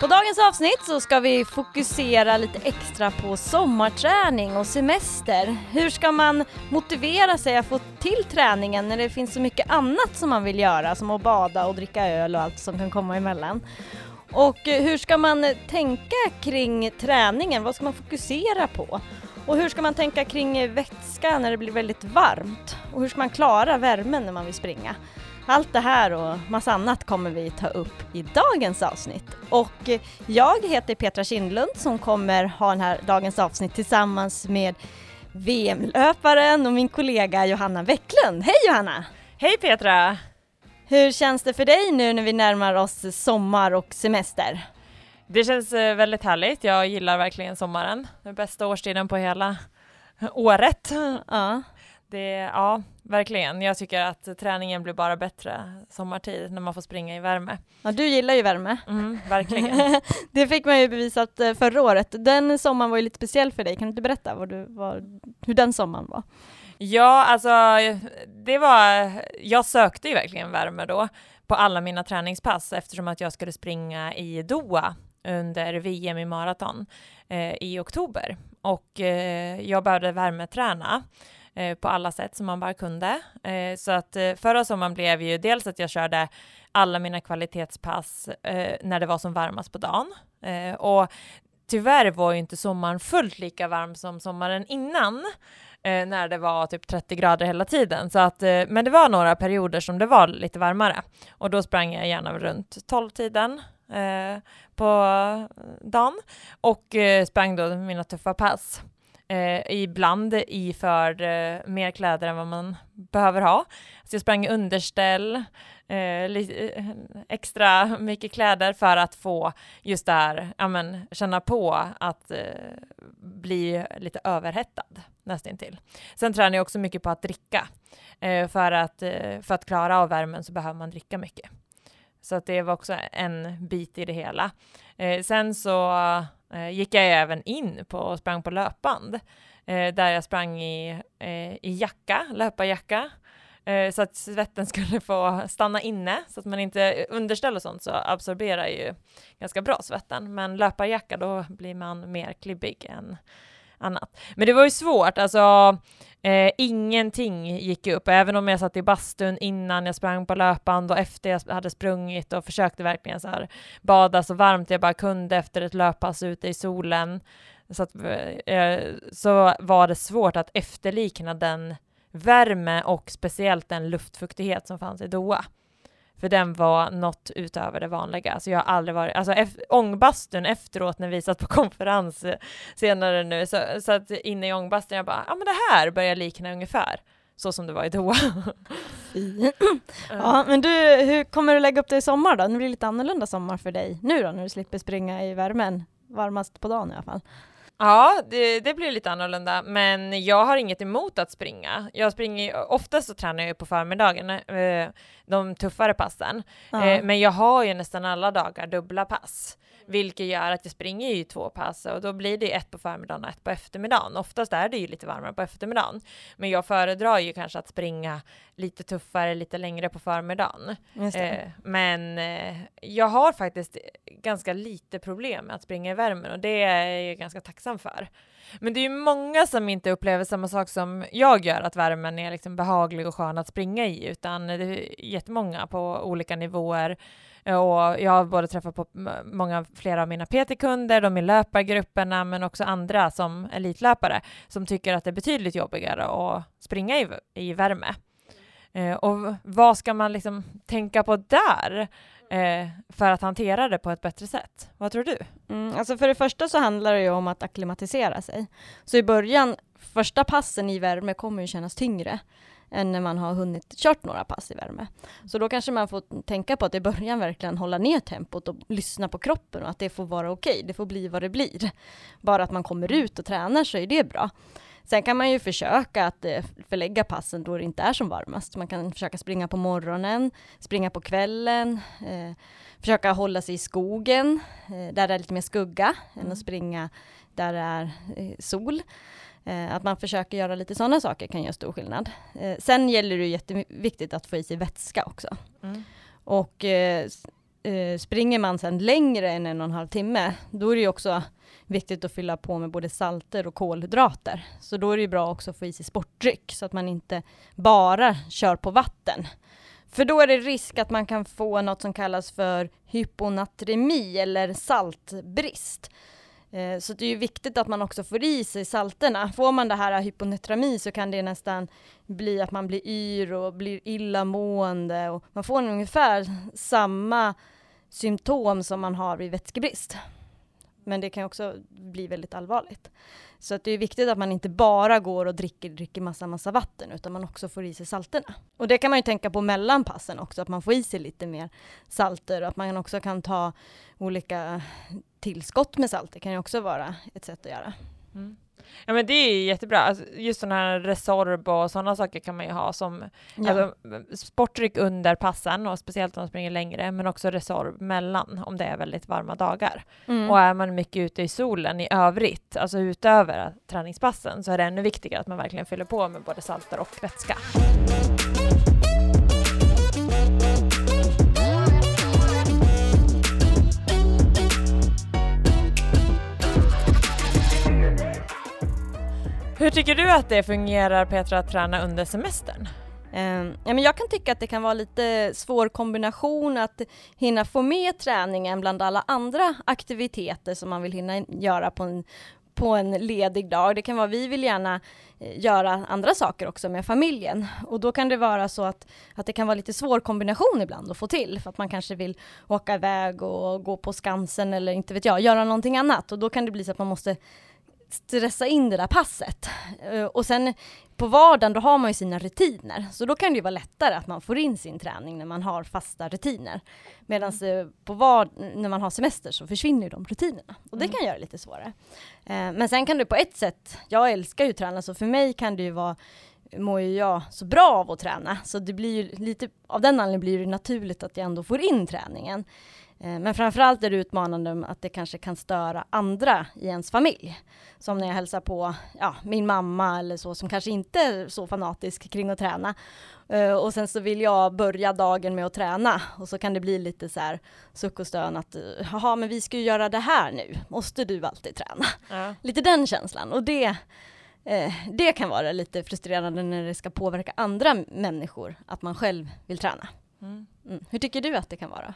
På dagens avsnitt så ska vi fokusera lite extra på sommarträning och semester. Hur ska man motivera sig att få till träningen när det finns så mycket annat som man vill göra som att bada och dricka öl och allt som kan komma emellan? Och eh, hur ska man tänka kring träningen? Vad ska man fokusera på? Och hur ska man tänka kring vätska när det blir väldigt varmt? Och hur ska man klara värmen när man vill springa? Allt det här och massa annat kommer vi ta upp i dagens avsnitt. Och jag heter Petra Kindlund som kommer ha den här dagens avsnitt tillsammans med VM-löparen och min kollega Johanna Bäcklund. Hej Johanna! Hej Petra! Hur känns det för dig nu när vi närmar oss sommar och semester? Det känns eh, väldigt härligt. Jag gillar verkligen sommaren. Den bästa årstiden på hela året. Ja. Det, ja, verkligen. Jag tycker att träningen blir bara bättre sommartid när man får springa i värme. ja, du gillar ju värme. Mm, verkligen. det fick man ju bevisat eh, förra året. Den sommaren var ju lite speciell för dig. Kan du inte berätta vad du, vad, hur den sommaren var? Ja, alltså det var, jag sökte ju verkligen värme då på alla mina träningspass eftersom att jag skulle springa i Doha under VM i maraton eh, i oktober och eh, jag behövde värmeträna Eh, på alla sätt som man bara kunde. Eh, så att eh, förra sommaren blev ju dels att jag körde alla mina kvalitetspass när det var som varmast på dagen och tyvärr var ju inte sommaren fullt lika varm som sommaren innan när det var typ 30 grader hela tiden. Så att, men det var några perioder som det var lite varmare och då sprang jag gärna runt 12-tiden eh, på dagen och eh, sprang då mina tuffa pass. Eh, ibland i för eh, mer kläder än vad man behöver ha. Så jag sprang underställ, eh, eh, extra mycket kläder för att få just det här, ja men känna på att eh, bli lite överhettad nästintill. Sen tränar jag också mycket på att dricka. Eh, för, att, eh, för att klara av värmen så behöver man dricka mycket. Så att det var också en bit i det hela. Eh, sen så Eh, gick jag även in på och sprang på löpband eh, där jag sprang i, eh, i jacka, löparjacka eh, så att svetten skulle få stanna inne. Så att man inte eh, underställ och sånt så absorberar ju ganska bra svetten. Men löparjacka då blir man mer klibbig än annat. Men det var ju svårt, alltså eh, ingenting gick upp, även om jag satt i bastun innan jag sprang på löpband och efter jag hade sprungit och försökte verkligen så här bada så varmt jag bara kunde efter ett löppass ute i solen. Så, att, eh, eh så var det svårt att efterlikna den värme och speciellt den luftfuktighet som fanns i Doha. För den var något utöver det vanliga. Alltså jag har aldrig varit, alltså ångbastun efteråt när vi satt på konferens senare nu, så, så att inne i ångbastun jag bara, ja men det här börjar likna ungefär så som det var i Doha. ja, men du, hur kommer du lägga upp det i sommar då? Det blir lite annorlunda sommar för dig nu då, när du slipper springa i värmen, varmast på dagen i alla fall. Ja, det, det, blir lite annorlunda, men jag har inget emot att springa. Jag springer, oftast så tränar jag på förmiddagen, eh, de tuffare passen, ja. Eh, men jag har ju nästan alla dagar dubbla pass vilket gör att jag springer ju två pass och då blir det ett på förmiddagen och ett på eftermiddagen. Oftast är det ju lite varmare på eftermiddagen, men jag föredrar ju kanske att springa lite tuffare, lite längre på förmiddagen. Eh, men eh, jag har faktiskt ganska lite problem med att springa i värmen och det är jag ganska tacksam för. Men det är ju många som inte upplever samma sak som jag gör, att värmen är liksom behaglig och skön att springa i, utan det är jättemånga på olika nivåer och jag har både träffat på många, flera av mina PT-kunder, de i löpargrupperna, men också andra som elitlöpare som tycker att det är betydligt jobbigare att springa i, i värme. Eh, och vad ska man liksom tänka på där eh, för att hantera det på ett bättre sätt? Vad tror du? Mm, alltså för det första så handlar det ju om att akklimatisera sig. Så i början, första passen i värme kommer ju kännas tyngre än när man har hunnit kört några pass i värme. Så då kanske man får tänka på att i början verkligen hålla ner tempot och lyssna på kroppen och att det får vara okej, okay. det får bli vad det blir. Bara att man kommer ut och tränar så är det bra. Sen kan man ju försöka att eh, förlägga passen då det inte är som varmast. Man kan försöka springa på morgonen, springa på kvällen, eh, försöka hålla sig i skogen eh, där det är lite mer skugga mm. än att springa där det är eh, sol. Eh, att man försöker göra lite sådana saker kan göra stor skillnad. Eh, sen gäller det jätteviktigt att få i sig vätska också. Mm. Och Eh, springer man sen längre än en och en halv timme, då är det ju också viktigt att fylla på med både salter och kolhydrater. Så då är det ju bra också att få i sig sportdryck så att man inte bara kör på vatten. För då är det risk att man kan få något som kallas för hyponatremi eller saltbrist. Eh, så det är ju viktigt att man också får i sig salterna. Får man det här hyponetrami så kan det nästan bli att man blir yr och blir illamående och man får ungefär samma symptom som man har vid vätskebrist. Men det kan också bli väldigt allvarligt. Så att det är viktigt att man inte bara går och dricker, dricker massa, massa vatten, utan man också får i sig salterna. Och det kan man ju tänka på mellan passen också, att man får i sig lite mer salter och att man också kan ta olika tillskott med salt. Det kan ju också vara ett sätt att göra. Mm. Ja men det är jättebra, alltså, just sådana här Resorb och sådana saker kan man ju ha som ja. alltså, sportdryck under passen och speciellt om man springer längre men också Resorb mellan om det är väldigt varma dagar. Mm. Och är man mycket ute i solen i övrigt, alltså utöver träningspassen så är det ännu viktigare att man verkligen fyller på med både salter och vätska. Hur tycker du att det fungerar Petra att träna under semestern? Um, ja, men jag kan tycka att det kan vara lite svår kombination att hinna få med träningen bland alla andra aktiviteter som man vill hinna göra på en, på en ledig dag. Det kan vara, vi vill gärna eh, göra andra saker också med familjen och då kan det vara så att, att det kan vara lite svår kombination ibland att få till för att man kanske vill åka iväg och gå på Skansen eller inte vet jag, göra någonting annat och då kan det bli så att man måste stressa in det där passet. Eh, och sen på vardagen då har man ju sina rutiner, så då kan det ju vara lättare att man får in sin träning när man har fasta rutiner. Medan mm. på var när man har semester så försvinner ju de rutinerna och det mm. kan göra det lite svårare. Eh, men sen kan det på ett sätt, jag älskar ju att träna så för mig kan det ju vara mår ju jag så bra av att träna så det blir ju lite av den anledningen blir det naturligt att jag ändå får in träningen. Eh, men framförallt är det utmanande att det kanske kan störa andra i ens familj. Som när jag hälsar på ja, min mamma eller så som kanske inte är så fanatisk kring att träna. Uh, och sen så vill jag börja dagen med att träna och så kan det bli lite så här suck och stön att jaha men vi ska ju göra det här nu, måste du alltid träna? Ja. Lite den känslan och det det kan vara lite frustrerande när det ska påverka andra människor att man själv vill träna. Mm. Mm. Hur tycker du att det kan vara?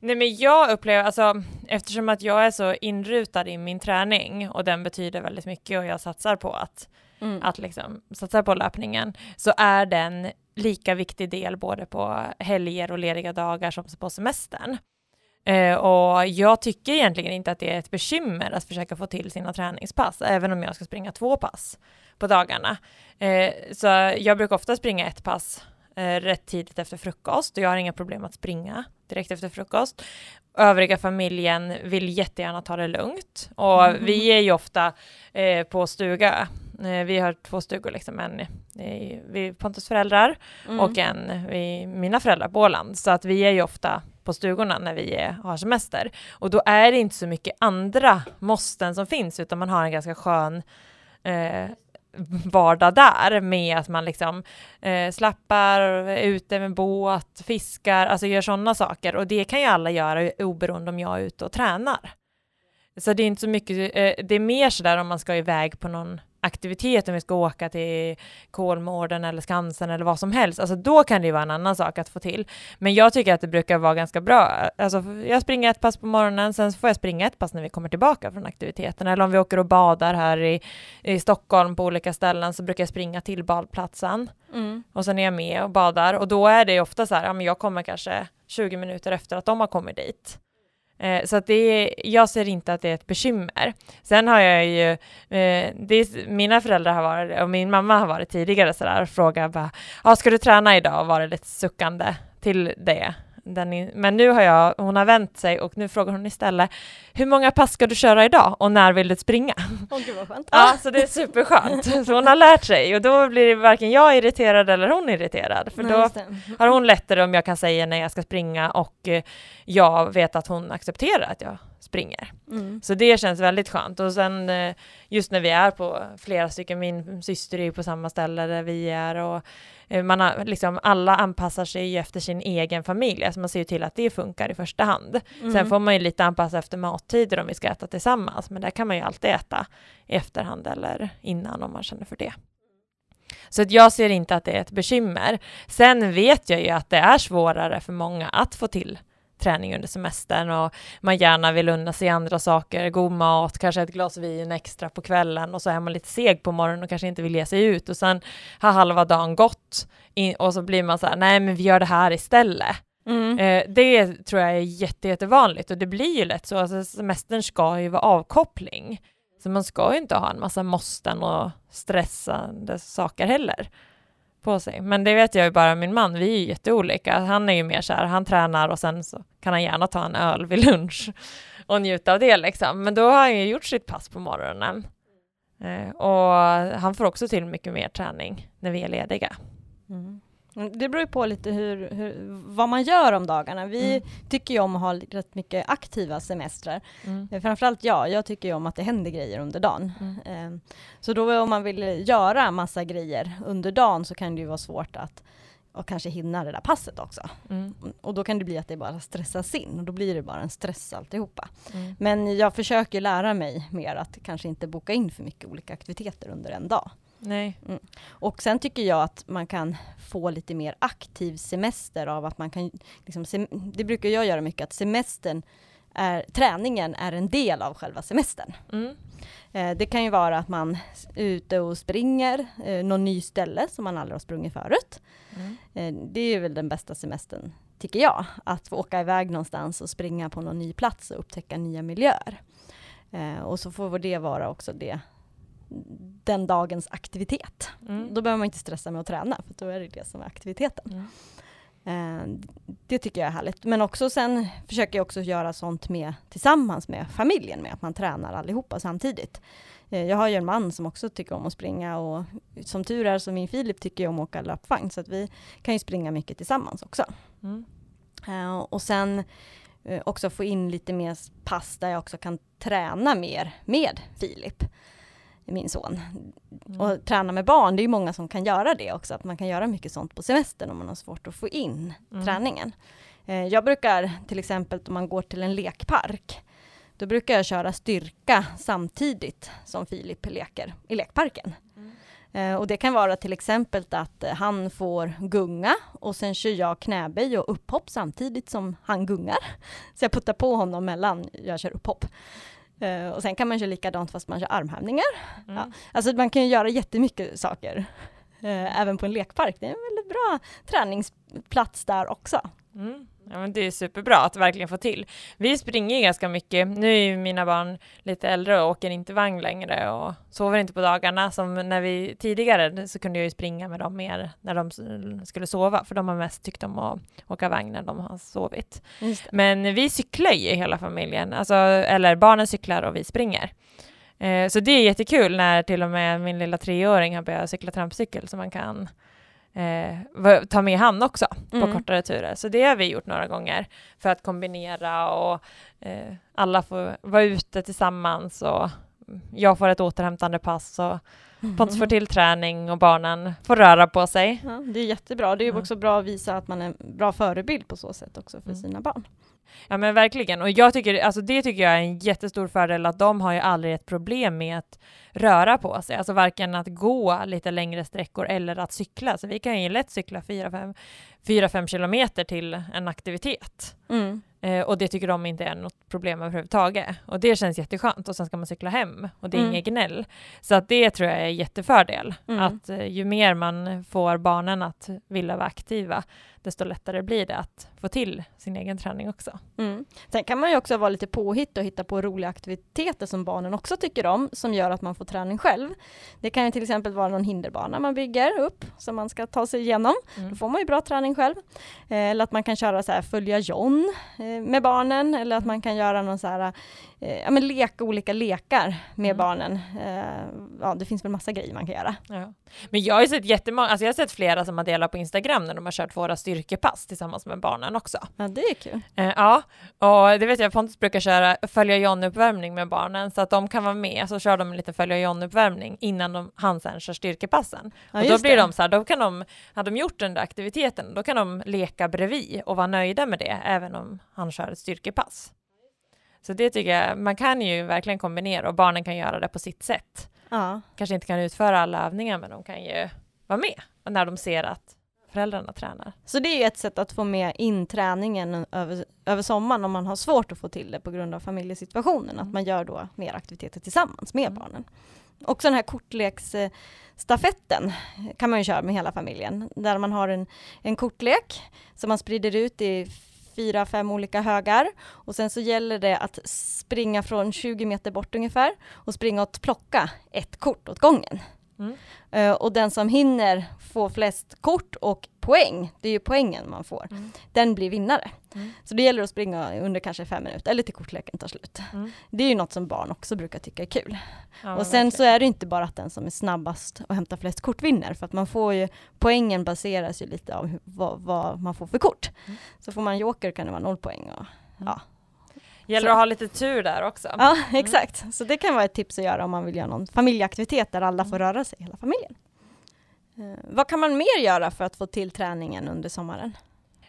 Nej men jag upplever, alltså eftersom att jag är så inrutad i min träning och den betyder väldigt mycket och jag satsar på att, mm. att liksom satsa på löpningen så är den lika viktig del både på helger och lediga dagar som på semestern. Uh, och jag tycker egentligen inte att det är ett bekymmer att försöka få till sina träningspass, även om jag ska springa två pass på dagarna. Uh, så jag brukar ofta springa ett pass eh, rätt tidigt efter frukost och jag har inga problem att springa direkt efter frukost. Övriga familjen vill jättegärna ta det lugnt och mm. vi är ju ofta eh, på stuga. Eh, vi har två stugor, liksom, en eh, vid Pontus föräldrar mm. och en vid mina föräldrar på Åland. Så att vi är ju ofta på stugorna när vi är, har semester. Och då är det inte så mycket andra måsten som finns, utan man har en ganska skön eh, vardag där med att man liksom eh, slappar, är ute med båt, fiskar, alltså gör sådana saker och det kan ju alla göra oberoende om jag är ute och tränar. Så det är inte så mycket, eh, det är mer sådär om man ska iväg på någon aktivitet, om vi ska åka till Kolmården eller Skansen eller vad som helst, alltså då kan det ju vara en annan sak att få till. Men jag tycker att det brukar vara ganska bra. Alltså jag springer ett pass på morgonen, sen får jag springa ett pass när vi kommer tillbaka från aktiviteten. Eller om vi åker och badar här i, i Stockholm på olika ställen så brukar jag springa till badplatsen. Mm. Och sen är jag med och badar och då är det ofta så här, ja men jag kommer kanske 20 minuter efter att de har kommit dit. Eh, så att det är, jag ser inte att det är ett bekymmer. Sen har jag ju, eh, det, mina föräldrar har varit, och min mamma har varit tidigare sådär, och frågat bara, ah, ska du träna idag? Och varit lite suckande till det den men nu har jag, hon har vänt sig och nu frågar hon istället hur många pass ska du köra idag och när vill du springa? Åh gud vad skönt. Ja, så det är superskönt. Så hon har lärt sig och då blir varken jag irriterad eller hon irriterad. För Nej, då har hon lättare om jag kan säga när jag ska springa och eh, jag vet att hon accepterar att jag springer. Mm. Så det känns väldigt skönt. Och sen eh, just när vi är på flera stycken, min syster är på samma ställe där vi är och eh, man har, liksom, alla anpassar sig ju efter sin egen familj, alltså man ser ju till att det funkar i första hand. Sen Mm. får man ju lite anpassa efter mattider om vi ska äta tillsammans, men där kan man ju alltid äta i efterhand eller innan om man känner för det. Så att jag ser inte att det är ett bekymmer. Sen vet jag ju att det är svårare för många att få till träning under semestern och man gärna vill unna sig andra saker, god mat, kanske ett glas vin extra på kvällen och så är man lite seg på morgonen och kanske inte vill ge sig ut och sen har halva dagen gått och så blir man så här, nej men vi gör det här istället. Mm. Eh, det tror jag är jätte, jättevanligt och det blir ju lätt så. Alltså, semestern ska ju vara avkoppling. Så man ska ju inte ha en massa måsten och stressande saker heller på sig. Men det vet jag ju bara min man, vi är ju jätteolika. Han är ju mer så här, han tränar och sen så kan han gärna ta en öl vid lunch och njuta av det liksom. Men då har han ju gjort sitt pass på morgonen. Eh, och han får också till mycket mer träning när vi är lediga. Mm. Mm, Det beror ju på lite hur, hur, vad man gör om dagarna. Vi Mm. tycker ju om att ha rätt mycket aktiva semestrar. Mm. Eh, Framförallt jag, jag tycker ju om att det händer grejer under dagen. Mm. Eh, Så då om man vill göra massa grejer under dagen så kan det ju vara svårt att och kanske hinna det där passet också. Mm. Och då kan det bli att det bara stressas in och då blir det bara en stress alltihopa. Mm. Men jag försöker lära mig mer att kanske inte boka in för mycket olika aktiviteter under en dag. Nej. Och sen tycker jag att man kan få lite mer aktiv semester av att man kan, liksom, sem- det brukar jag göra mycket, att semestern är, träningen är en del av själva semestern. Mm. Eh, det kan ju vara att man är ute och springer eh, någon ny ställe som man aldrig har sprungit förut. Mm. Eh, det är väl den bästa semestern, tycker jag. Att få åka iväg någonstans och springa på någon ny plats och upptäcka nya miljöer. Eh, och så får det vara också det, den dagens aktivitet. Mm. Då behöver man inte stressa med att träna, för då är det det som är aktiviteten. Mm. Eh, det tycker jag är härligt. Men också sen försöker jag också göra sånt med, tillsammans med familjen, med att man tränar allihopa samtidigt. Eh, jag har ju en man som också tycker om att springa och som tur är så min Filip tycker om att åka löpvagn, så att vi kan ju springa mycket tillsammans också. Mm. Eh, och sen eh, också få in lite mer pass där jag också kan träna mer med Filip, min son. Mm. Och träna med barn, det är ju många som kan göra det också, att man kan göra mycket sånt på semestern om man har svårt att få in Mm. träningen. Eh, jag brukar till exempel om man går till en lekpark, då brukar jag köra styrka samtidigt som Filip leker i lekparken. Mm. Eh, och det kan vara till exempel att eh, han får gunga och sen kör jag knäböj och upphopp samtidigt som han gungar. Så jag puttar på honom mellan jag kör upphopp. Eh, och sen kan man köra likadant fast man kör armhävningar. Mm. Ja. Alltså man kan ju göra jättemycket saker. Eh, även på en lekpark. Det är en väldigt bra träningsplats där också. Mm. Ja, men det är superbra att verkligen få till. Vi springer ganska mycket. Nu är ju mina barn lite äldre och åker inte vagn längre och sover inte på dagarna. Som när vi tidigare så kunde jag ju springa med dem mer när de skulle sova, för de har mest tyckt om att åka vagn när de har sovit. Men vi cyklar ju hela familjen, alltså, eller barnen cyklar och vi springer. Eh, så det är jättekul när till och med min lilla treåring har börjat cykla trampcykel så man kan eh, ta med han också på Mm. kortare turer. Så det har vi gjort några gånger för att kombinera och eh, alla får vara ute tillsammans och jag får ett återhämtande pass och Pontus får till träning och barnen får röra på sig. Ja, det är jättebra. Det är också bra att visa att man är en bra förebild på så sätt också för Mm. sina barn. Ja men verkligen, och jag tycker, alltså det tycker jag är en jättestor fördel att de har ju aldrig ett problem med att röra på sig, alltså varken att gå lite längre sträckor eller att cykla, så vi kan ju lätt cykla 4-5 kilometer till en aktivitet. Mm. Eh, och det tycker de inte är något problem överhuvudtaget. Och det känns jätteskönt. Och sen ska man cykla hem och det är Mm. inget gnäll. Så att det tror jag är jättefördel. Mm. Att eh, ju mer man får barnen att vilja vara aktiva, desto lättare blir det att få till sin egen träning också. Mm. Sen kan man ju också vara lite påhitt och hitta på roliga aktiviteter som barnen också tycker om, som gör att man får träning själv. Det kan ju till exempel vara någon hinderbana man bygger upp, som man ska ta sig igenom. Då Mm. får man ju bra träning själv. Eh, eller att man kan köra så här följa John eh, med barnen, eller att man kan göra någon så här, ja men leka olika lekar med Mm. barnen. Eh, ja, det finns väl massa grejer man kan göra. Ja. Men jag har ju sett jättemånga, alltså jag har sett flera som har delat på Instagram när de har kört våra styrkepass tillsammans med barnen också. Ja, det är kul. Eh, ja, och det vet jag, Pontus brukar köra följa John-uppvärmning med barnen så att de kan vara med, så kör de en liten följa John-uppvärmning innan de, han sen kör styrkepassen. Ja, och då blir det. de så här, då kan de, hade de gjort den där aktiviteten, då kan de leka bredvid och vara nöjda med det, även om han kör ett styrkepass. Så det tycker jag, man kan ju verkligen kombinera och barnen kan göra det på sitt sätt. Ja. Kanske inte kan utföra alla övningar, men de kan ju vara med när de ser att föräldrarna tränar. Så det är ju ett sätt att få med in träningen över, över sommaren om man har svårt att få till det på grund av familjesituationen. Att man gör då mer aktiviteter tillsammans med Mm. barnen. Också den här kortleksstafetten kan man ju köra med hela familjen. Där man har en, en kortlek som man sprider ut i fyra, fem olika högar. Och sen så gäller det att springa från 20 meter bort ungefär och springa och plocka ett kort åt gången. Mm. Eh, och den som hinner få flest kort och poäng, det är ju poängen man får, Mm. den blir vinnare. Mm. Så det gäller att springa under kanske fem minuter, eller till kortleken tar slut. Mm. Det är ju något som barn också brukar tycka är kul. Ja, och sen så verkligen. är det inte bara att den som är snabbast och hämtar flest kort vinner, för att man får ju, poängen baseras ju lite av hur, vad, vad man får för kort. Mm. Så får man joker kan det vara noll poäng. Och, ja. Gäller så- att ha lite tur där också. ja, exakt. Så det kan vara ett tips att göra om man vill göra någon familjeaktivitet där alla får Mm. röra sig, hela familjen. Eh, vad kan man mer göra för att få till träningen under sommaren?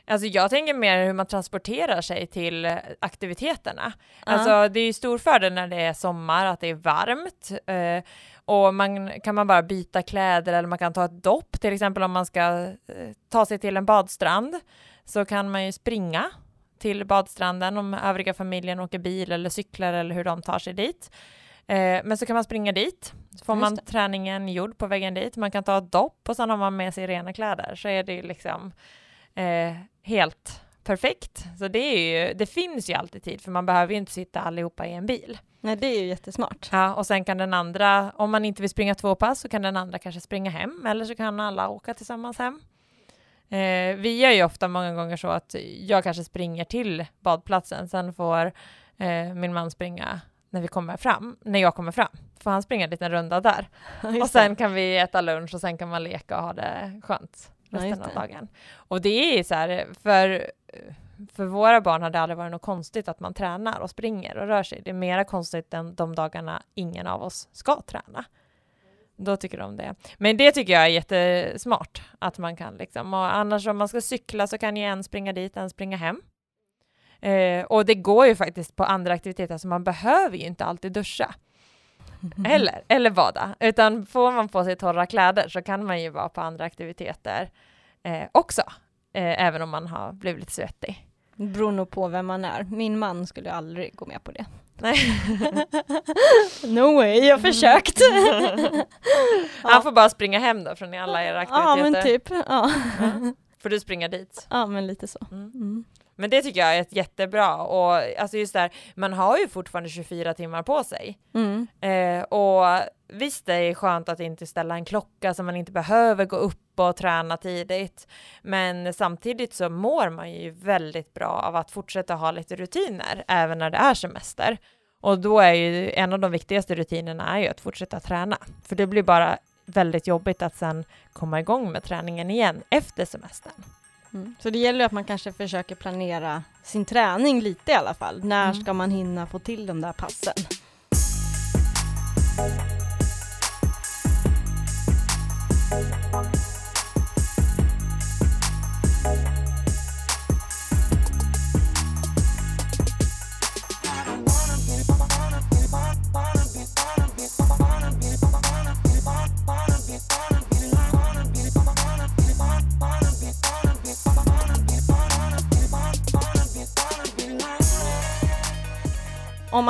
Alltså jag tänker mer hur man transporterar sig till eh, aktiviteterna. Ja. Alltså det är ju stor fördel när det är sommar, att det är varmt. Eh, och man kan man bara byta kläder eller man kan ta ett dopp, till exempel om man ska eh, ta sig till en badstrand. Så kan man ju springa till badstranden om övriga familjen åker bil eller cyklar eller hur de tar sig dit. Eh, men så kan man springa dit, så får man träningen gjord på vägen dit. Man kan ta ett dopp och sen har man med sig rena kläder så är det ju liksom eh, helt perfekt. Så det, är ju, det finns ju alltid tid för man behöver ju inte sitta allihopa i en bil. Nej, det är ju jättesmart. Ja, och sen kan den andra, om man inte vill springa två pass så kan den andra kanske springa hem eller så kan alla åka tillsammans hem. Eh, vi gör ju ofta många gånger så att jag kanske springer till badplatsen, sen får eh, min man springa när vi kommer fram, när jag kommer fram. Får han springa en liten runda där. och sen kan vi äta lunch och sen kan man leka och ha det skönt resten just av dagen. Och det är så här, för, för våra barn har det aldrig varit något konstigt att man tränar och springer och rör sig. Det är mera konstigt än de dagarna ingen av oss ska träna. Då tycker de det. Men det tycker jag är jättesmart att man kan liksom. Och annars om man ska cykla så kan ju en springa dit, en springa hem. Eh, och det går ju faktiskt på andra aktiviteter så man behöver ju inte alltid duscha. Eller, eller bada. Utan får man på sig torra kläder så kan man ju vara på andra aktiviteter eh, också. Eh, även om man har blivit lite svettig. Det beror nog på vem man är. Min man skulle aldrig gå med på det. Nej. No way, jag har försökt. Han får bara springa hem då från alla era ja, aktiviteter. men typ. Ja. Får du springa dit. ja, men lite så. Mm. Mm. Men det tycker jag är ett jättebra och alltså just där, man har ju fortfarande 24 timmar på sig. Mm. Eh, och visst, det är skönt att inte ställa en klocka så man inte behöver gå upp och träna tidigt. Men samtidigt så mår man ju väldigt bra av att fortsätta ha lite rutiner även när det är semester. Och då är ju en av de viktigaste rutinerna är ju att fortsätta träna. För det blir bara väldigt jobbigt att sen komma igång med träningen igen efter semestern. Mm. Så det gäller att man kanske försöker planera sin träning lite i alla fall. När mm. ska man hinna få till de där passen? Mm.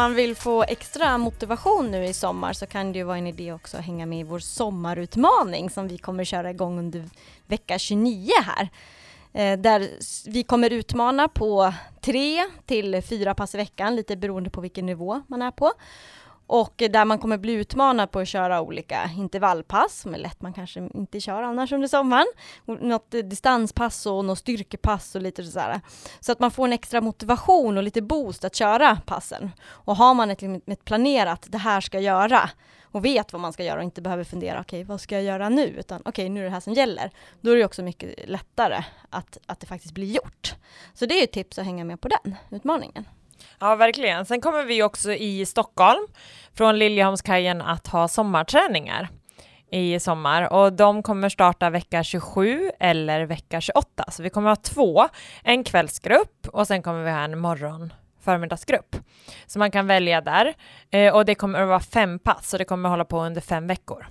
Man vill få extra motivation nu i sommar så kan det ju vara en idé också att hänga med i vår sommarutmaning som vi kommer köra igång under vecka 29 här. Eh, där vi kommer utmana på tre till fyra pass i veckan, lite beroende på vilken nivå man är på. Och där man kommer bli utmanad på att köra olika intervallpass, som är lätt man kanske inte kör annars under sommaren. Något distanspass och något styrkepass och lite sådär. Så att man får en extra motivation och lite boost att köra passen. Och har man ett, liksom, ett planerat, det här ska jag göra, och vet vad man ska göra och inte behöver fundera, okej okay, vad ska jag göra nu? Utan okej, okay, nu är det här som gäller. Då är det också mycket lättare att, att det faktiskt blir gjort. Så det är ett tips att hänga med på den utmaningen. Ja, verkligen. Sen kommer vi också i Stockholm från Liljeholmskajen att ha sommarträningar i sommar och de kommer starta vecka 27 eller vecka 28. Så vi kommer ha två, en kvällsgrupp och sen kommer vi ha en morgon förmiddagsgrupp. Så man kan välja där eh, och det kommer att vara fem pass och det kommer att hålla på under fem veckor.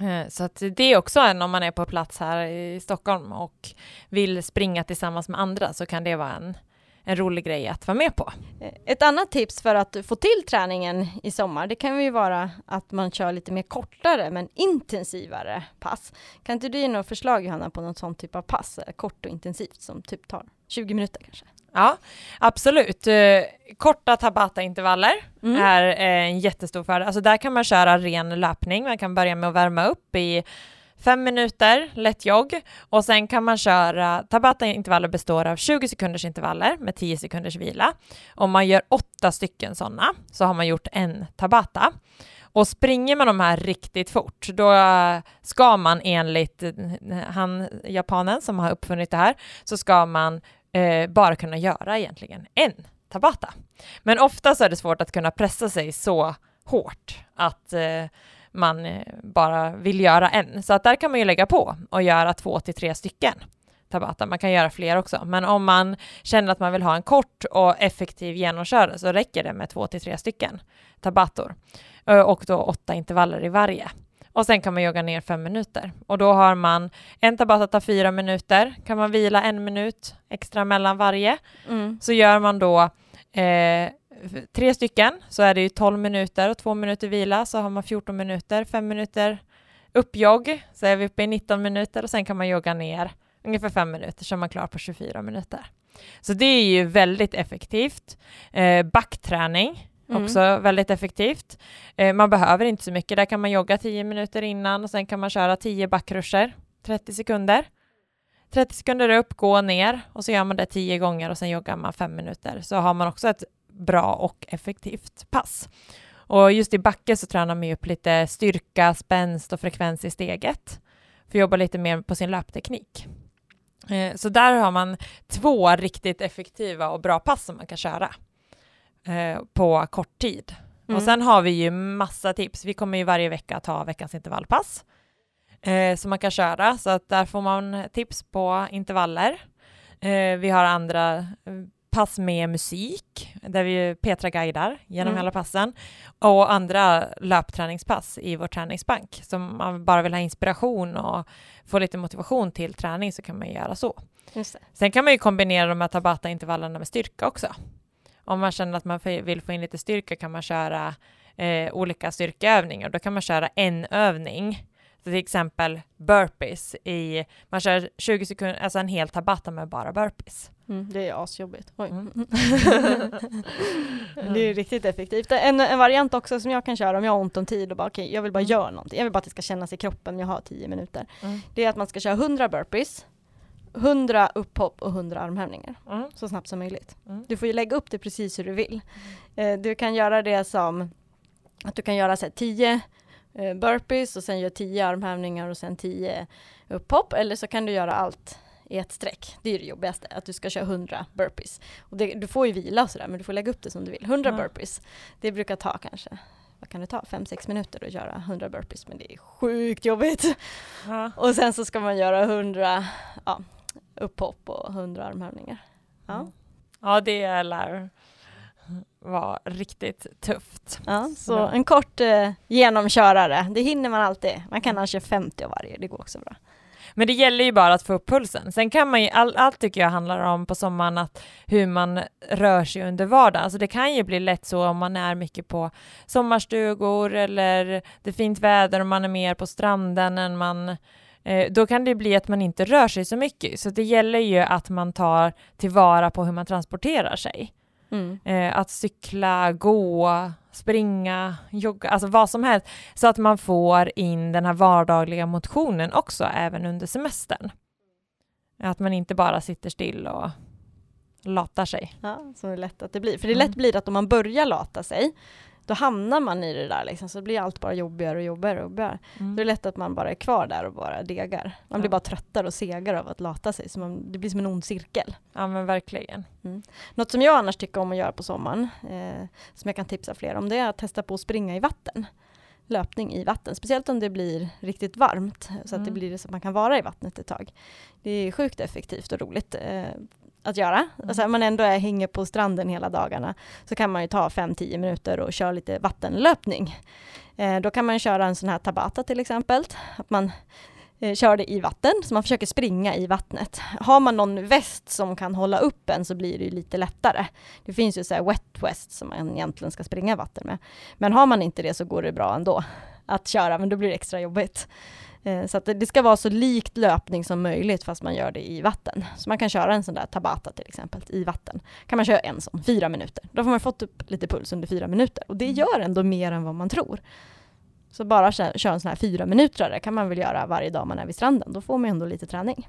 Eh, så att det är också en om man är på plats här i Stockholm och vill springa tillsammans med andra så kan det vara en en rolig grej att vara med på. Eh, ett annat tips för att få till träningen i sommar, det kan ju vara att man kör lite mer kortare men intensivare pass. Kan inte du ge några förslag Johanna på något sånt typ av pass, eh, kort och intensivt som typ tar 20 minuter kanske? Ja, absolut. Eh, korta Tabata-intervaller mm. är en jättestor fördel. Alltså där kan man köra ren löpning. Man kan börja med att värma upp i Fem minuter lätt jogg och sen kan man köra, Tabata-intervaller består av 20 sekunders intervaller med 10 sekunders vila. Om man gör åtta stycken sådana så har man gjort en Tabata. Och springer man de här riktigt fort, då ska man enligt eh, han, japanen som har uppfunnit det här, så ska man eh, bara kunna göra egentligen en Tabata. Men ofta så är det svårt att kunna pressa sig så hårt att eh, man eh, bara vill göra en. Så att där kan man ju lägga på och göra två till tre stycken tabata. Man kan göra fler också, men om man känner att man vill ha en kort och effektiv genomkörare så räcker det med två till tre stycken tabator och då åtta intervaller i varje. Och sen kan man jogga ner fem minuter och då har man en tabata tar fyra minuter, kan man vila en minut extra mellan varje. Mm. Så gör man då eh, tre stycken så är det ju 12 minuter och två minuter vila så har man 14 minuter, fem minuter uppjogg så är vi uppe i 19 minuter och sen kan man jogga ner ungefär fem minuter så är man klar på 24 minuter. Så det är ju väldigt effektivt. Eh, backträning Mm. Också väldigt effektivt. Eh, man behöver inte så mycket. Där kan man jogga 10 minuter innan och sen kan man köra 10 backruscher, 30 sekunder. 30 sekunder upp, gå ner och så gör man det 10 gånger och sen joggar man 5 minuter. Så har man också ett bra och effektivt pass. Och just i backe så tränar man ju upp lite styrka, spänst och frekvens i steget för att jobba lite mer på sin löpteknik. Eh, så där har man två riktigt effektiva och bra pass som man kan köra eh, på kort tid. Mm. Och sen har vi ju massa tips. Vi kommer ju varje vecka att ha veckans intervallpass eh, som man kan köra, så att där får man tips på intervaller. vi har andra pass med musik, där vi Petra guidar genom mm. hela passen, och andra löpträningspass i vår träningsbank. Så om man bara vill ha inspiration och få lite motivation till träning så kan man göra så. Sen kan man ju kombinera de här Tabata-intervallerna med styrka också. Om man känner att man vill få in lite styrka kan man köra eh, olika styrkeövningar. Då kan man köra en övning till exempel burpees i, man kör 20 sekunder, alltså en hel tabata med bara burpees. Mm, det är asjobbigt. Mm. det är riktigt effektivt. En, en, variant också som jag kan köra om jag har ont om tid och bara okej, okay, jag vill bara mm. göra någonting. Jag vill bara att det ska kännas i kroppen, jag har 10 minuter. Mm. Det är att man ska köra 100 burpees, 100 upphopp och 100 armhävningar. Mm. Så snabbt som möjligt. Mm. Du får ju lägga upp det precis hur du vill. Eh, du kan göra det som att du kan göra så här, 10 eh, burpees och sen gör 10 armhävningar och sen 10 upphopp. Eller så kan du göra allt i ett streck. Det är det jobbigaste, att du ska köra 100 burpees. Och det, du får ju vila och sådär, men du får lägga upp det som du vill. 100 mm. burpees, det brukar ta kanske, vad kan det ta, 5-6 minuter att göra 100 burpees, men det är sjukt jobbigt. Mm. Och sen så ska man göra 100 ja, upphopp och 100 armhävningar. Ja. Mm. ja, det lär vara riktigt tufft. Ja, så en kort eh, genomkörare, det hinner man alltid. Man kan ha 50 av varje, det går också bra. Men det gäller ju bara att få upp pulsen. Sen kan man ju, all, allt tycker jag handlar om på sommaren att hur man rör sig under vardagen. Alltså det kan ju bli lätt så om man är mycket på sommarstugor eller det är fint väder och man är mer på stranden än man eh, då kan det bli att man inte rör sig så mycket. Så det gäller ju att man tar tillvara på hur man transporterar sig. Mm. Eh, att cykla, gå, springa, jogga, alltså vad som helst. Så att man får in den här vardagliga motionen också, även under semestern. Att man inte bara sitter still och latar sig. Ja, så är lätt att det blir. För det är lätt mm. blir att om man börjar lata sig, då hamnar man i det där liksom, så blir allt bara jobbigare och jobbigare och jobbigare. Mm. Det är lätt att man bara är kvar där och bara degar. Man ja. blir bara tröttare och segare av att lata sig, så man, det blir som en ond cirkel. Ja men verkligen. Mm. Något som jag annars tycker om att göra på sommaren, eh, som jag kan tipsa fler om, det är att testa på att springa i vatten löpning i vatten, speciellt om det blir riktigt varmt så att mm. det blir så att man kan vara i vattnet ett tag. Det är sjukt effektivt och roligt. Eh, att göra. Mm. Alltså, om man ändå är, hänger på stranden hela dagarna så kan man ju ta 5-10 minuter och köra lite vattenlöpning. Eh, då kan man köra en sån här tabata till exempel, att man eh, kör det i vatten, så man försöker springa i vattnet. Har man någon väst som kan hålla upp en så blir det lite lättare. Det finns ju så här wet west som man egentligen ska springa vatten med. Men har man inte det så går det bra ändå att köra, men då blir det extra jobbigt. Eh, så att det ska vara så likt löpning som möjligt fast man gör det i vatten. Så man kan köra en sån där tabata till exempel i vatten. Kan man köra en sån, fyra minuter. Då får man fått upp lite puls under fyra minuter och det mm. gör ändå mer än vad man tror. Så bara köra en sån här fyra minuter kan man väl göra varje dag man är vid stranden. Då får man ändå lite träning.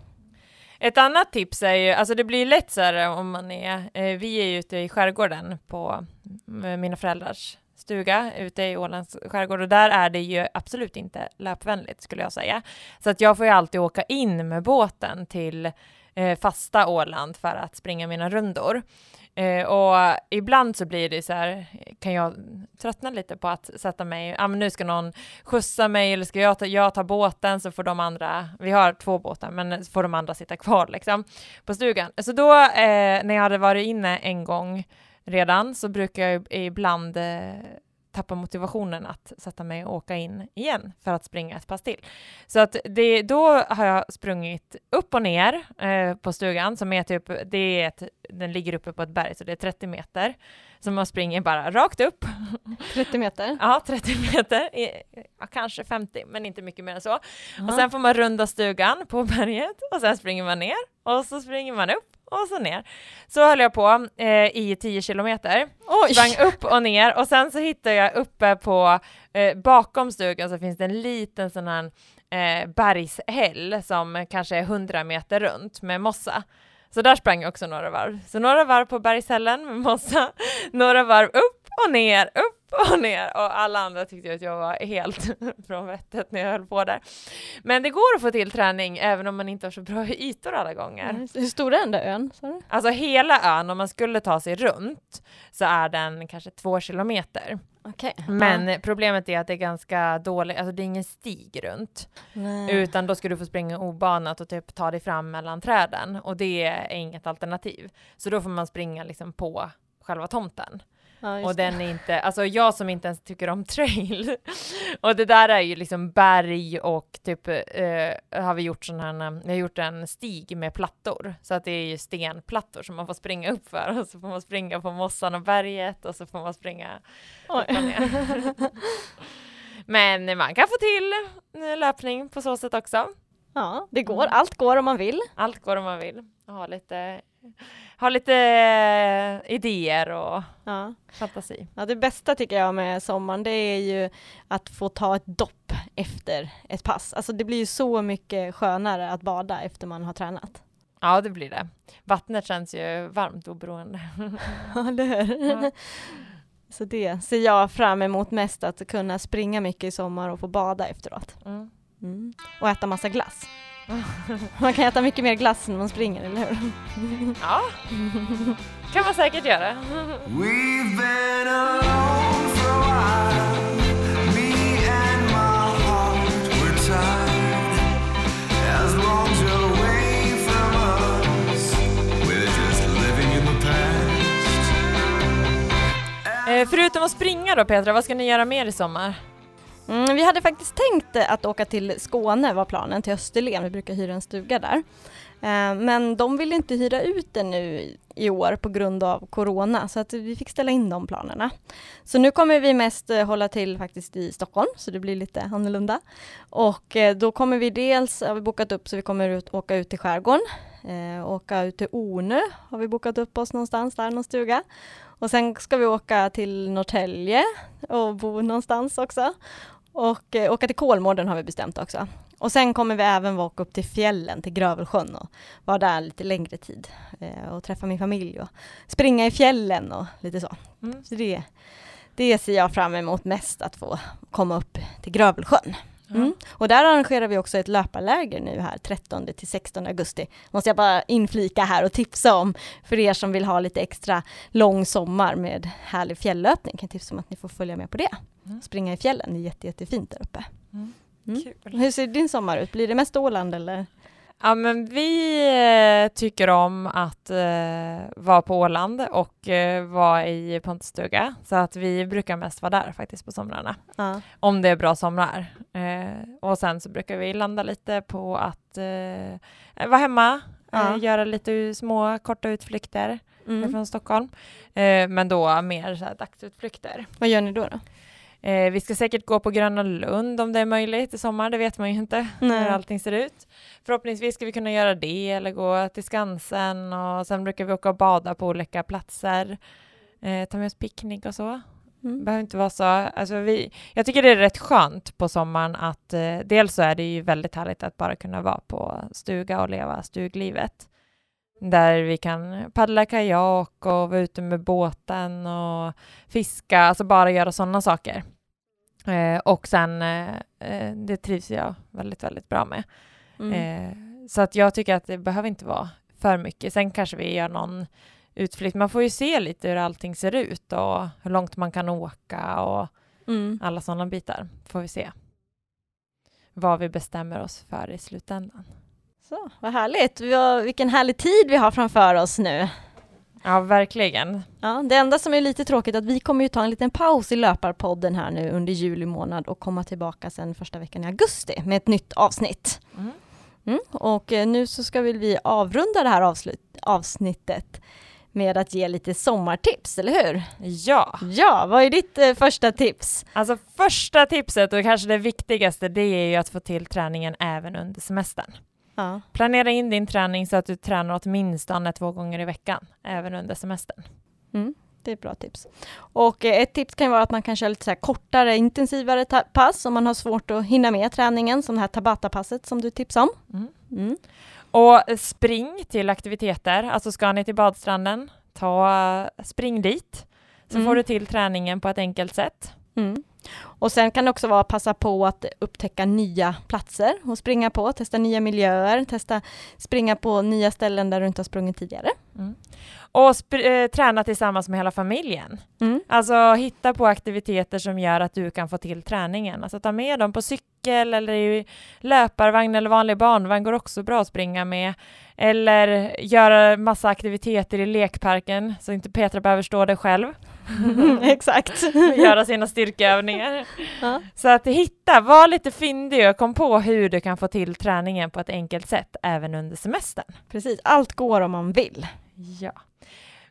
Ett annat tips är ju, alltså det blir lätt så här om man är, eh, vi är ute i skärgården på mina föräldrars stuga ute i Ålands skärgård och där är det ju absolut inte löpvänligt skulle jag säga. Så att jag får ju alltid åka in med båten till eh, fasta Åland för att springa mina rundor. Eh, och ibland så blir det så här, kan jag tröttna lite på att sätta mig, ja ah, men nu ska någon skjutsa mig eller ska jag ta, jag ta båten så får de andra, vi har två båtar, men så får de andra sitta kvar liksom på stugan. Så då eh, när jag hade varit inne en gång redan så brukar jag ibland eh, tappa motivationen att sätta mig och åka in igen för att springa ett pass till. Så att det, då har jag sprungit upp och ner eh, på stugan som är typ, det är ett, den ligger uppe på ett berg så det är 30 meter. Så man springer bara rakt upp. 30 meter? ja, 30 meter. Ja, kanske 50, men inte mycket mer än så. Aha. Och sen får man runda stugan på berget och sen springer man ner och så springer man upp och så ner. Så höll jag på eh, i 10 kilometer, Oj. sprang upp och ner och sen så hittade jag uppe på, eh, bakom stugan så finns det en liten sån här eh, bergshäll som kanske är 100 meter runt med mossa. Så där sprang jag också några varv. Så några varv på bergshällen med mossa, några varv upp och ner, upp och ner och alla andra tyckte att jag var helt från vettet när jag höll på där. Men det går att få till träning även om man inte har så bra ytor alla gånger. Mm. Hur stor är den där ön? Sorry. Alltså hela ön, om man skulle ta sig runt så är den kanske två kilometer. Okay. Men ja. problemet är att det är ganska dåligt, alltså det är ingen stig runt. Nej. Utan då ska du få springa obanat och typ ta dig fram mellan träden och det är inget alternativ. Så då får man springa liksom på själva tomten. Ja, och den är inte, alltså jag som inte ens tycker om trail. och det där är ju liksom berg och typ eh, har vi gjort sån här, vi har gjort en stig med plattor. Så att det är ju stenplattor som man får springa upp för och så får man springa på mossan och berget och så får man springa. Men man kan få till löpning på så sätt också. Ja, det går. Allt går om man vill. Allt går om man vill. Ha lite ha lite eh, idéer och ja. fantasi. Ja, det bästa tycker jag med sommaren det är ju att få ta ett dopp efter ett pass. Alltså det blir ju så mycket skönare att bada efter man har tränat. Ja, det blir det. Vattnet känns ju varmt oberoende. Ja, eller hur? Ja. Så det ser jag fram emot mest, att kunna springa mycket i sommar och få bada efteråt. Mm. Mm. Och äta massa glass. Man kan äta mycket mer glass när man springer, eller hur? Ja, kan man säkert göra. Förutom att springa då Petra, vad ska ni göra mer i sommar? Mm, vi hade faktiskt tänkt eh, att åka till Skåne var planen, till Österlen. Vi brukar hyra en stuga där. Eh, men de vill inte hyra ut den nu i år på grund av Corona, så att vi fick ställa in de planerna. Så nu kommer vi mest eh, hålla till faktiskt i Stockholm, så det blir lite annorlunda. Och eh, då kommer vi dels, har vi bokat upp så vi kommer ut, åka ut till skärgården, eh, åka ut till Ornö har vi bokat upp oss någonstans där, någon stuga. Och sen ska vi åka till Norrtälje och bo någonstans också. Och eh, åka till Kolmården har vi bestämt också. Och sen kommer vi även åka upp till fjällen, till Grövelsjön och vara där lite längre tid eh, och träffa min familj och springa i fjällen och lite så. Mm. Så det, det ser jag fram emot mest, att få komma upp till Grövelsjön. Mm. Och där arrangerar vi också ett löparläger nu här 13 till 16 augusti. Måste jag bara inflika här och tipsa om för er som vill ha lite extra lång sommar med härlig fjälllöpning. Kan tipsa om att ni får följa med på det. Mm. Springa i fjällen, det är jätte, jättefint där uppe. Mm. mm. Hur ser din sommar ut? Blir det mest Åland eller? Ja, men vi eh, tycker om att eh, vara på Åland och eh, vara i Pontusstuga, så att vi brukar mest vara där faktiskt på somrarna. Ja. Om det är bra somrar. Eh, och sen så brukar vi landa lite på att eh, vara hemma, ja. Göra lite små korta utflykter mm. från Stockholm, men då mer så här dagsutflykter. Vad gör ni då? då? Eh, vi ska säkert gå på Gröna Lund om det är möjligt i sommar, det vet man ju inte Nej. hur allting ser ut. Förhoppningsvis ska vi kunna göra det eller gå till Skansen och sen brukar vi åka och bada på olika platser, eh, ta med oss picknick och så. Mm. behöver inte vara så, alltså vi, jag tycker det är rätt skönt på sommaren att eh, dels så är det ju väldigt härligt att bara kunna vara på stuga och leva stuglivet där vi kan paddla kajak och vara ute med båten och fiska, alltså bara göra sådana saker. Eh, och sen, eh, eh, det trivs jag väldigt, väldigt bra med. Mm. Eh, så att jag tycker att det behöver inte vara för mycket. Sen kanske vi gör någon utflykt. Man får ju se lite hur allting ser ut och hur långt man kan åka och mm. alla sådana bitar. Får vi se vad vi bestämmer oss för i slutändan. Så, vad härligt. Vilken härlig tid vi har framför oss nu. Ja, verkligen. Ja, det enda som är lite tråkigt är att vi kommer ju ta en liten paus i Löparpodden här nu under juli månad och komma tillbaka sen första veckan i augusti med ett nytt avsnitt. Mm. Mm, och eh, nu så ska vi avrunda det här avslut, avsnittet med att ge lite sommartips, eller hur? Ja! Ja, vad är ditt eh, första tips? Alltså första tipset och kanske det viktigaste, det är ju att få till träningen även under semestern. Ja. Planera in din träning så att du tränar åtminstone två gånger i veckan, även under semestern. Mm, det är ett bra tips. Och eh, ett tips kan vara att man kan köra lite så kortare, intensivare pass om man har svårt att hinna med träningen, som det här Tabata-passet som du tipsade om. Mm. Mm. Och spring till aktiviteter, alltså ska ni till badstranden, ta spring dit, så får mm. du till träningen på ett enkelt sätt. Och sen kan det också vara att passa på att upptäcka nya platser och springa på, testa nya miljöer, testa springa på nya ställen där du inte har sprungit tidigare. Mm. Och äh, träna tillsammans med hela familjen. Mm. Alltså hitta på aktiviteter som gör att du kan få till träningen. Alltså ta med dem på cykel eller i löparvagn eller vanlig barnvagn går också bra att springa med. Eller göra massa aktiviteter i lekparken så inte Petra behöver stå där själv. Exakt. Göra sina styrkeövningar. Ja. Så att hitta, var lite fyndig och kom på hur du kan få till träningen på ett enkelt sätt även under semestern. Precis, allt går om man vill. Ja.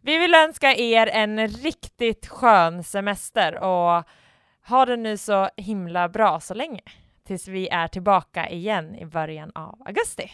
Vi vill önska er en riktigt skön semester och ha det nu så himla bra så länge tills vi är tillbaka igen i början av augusti.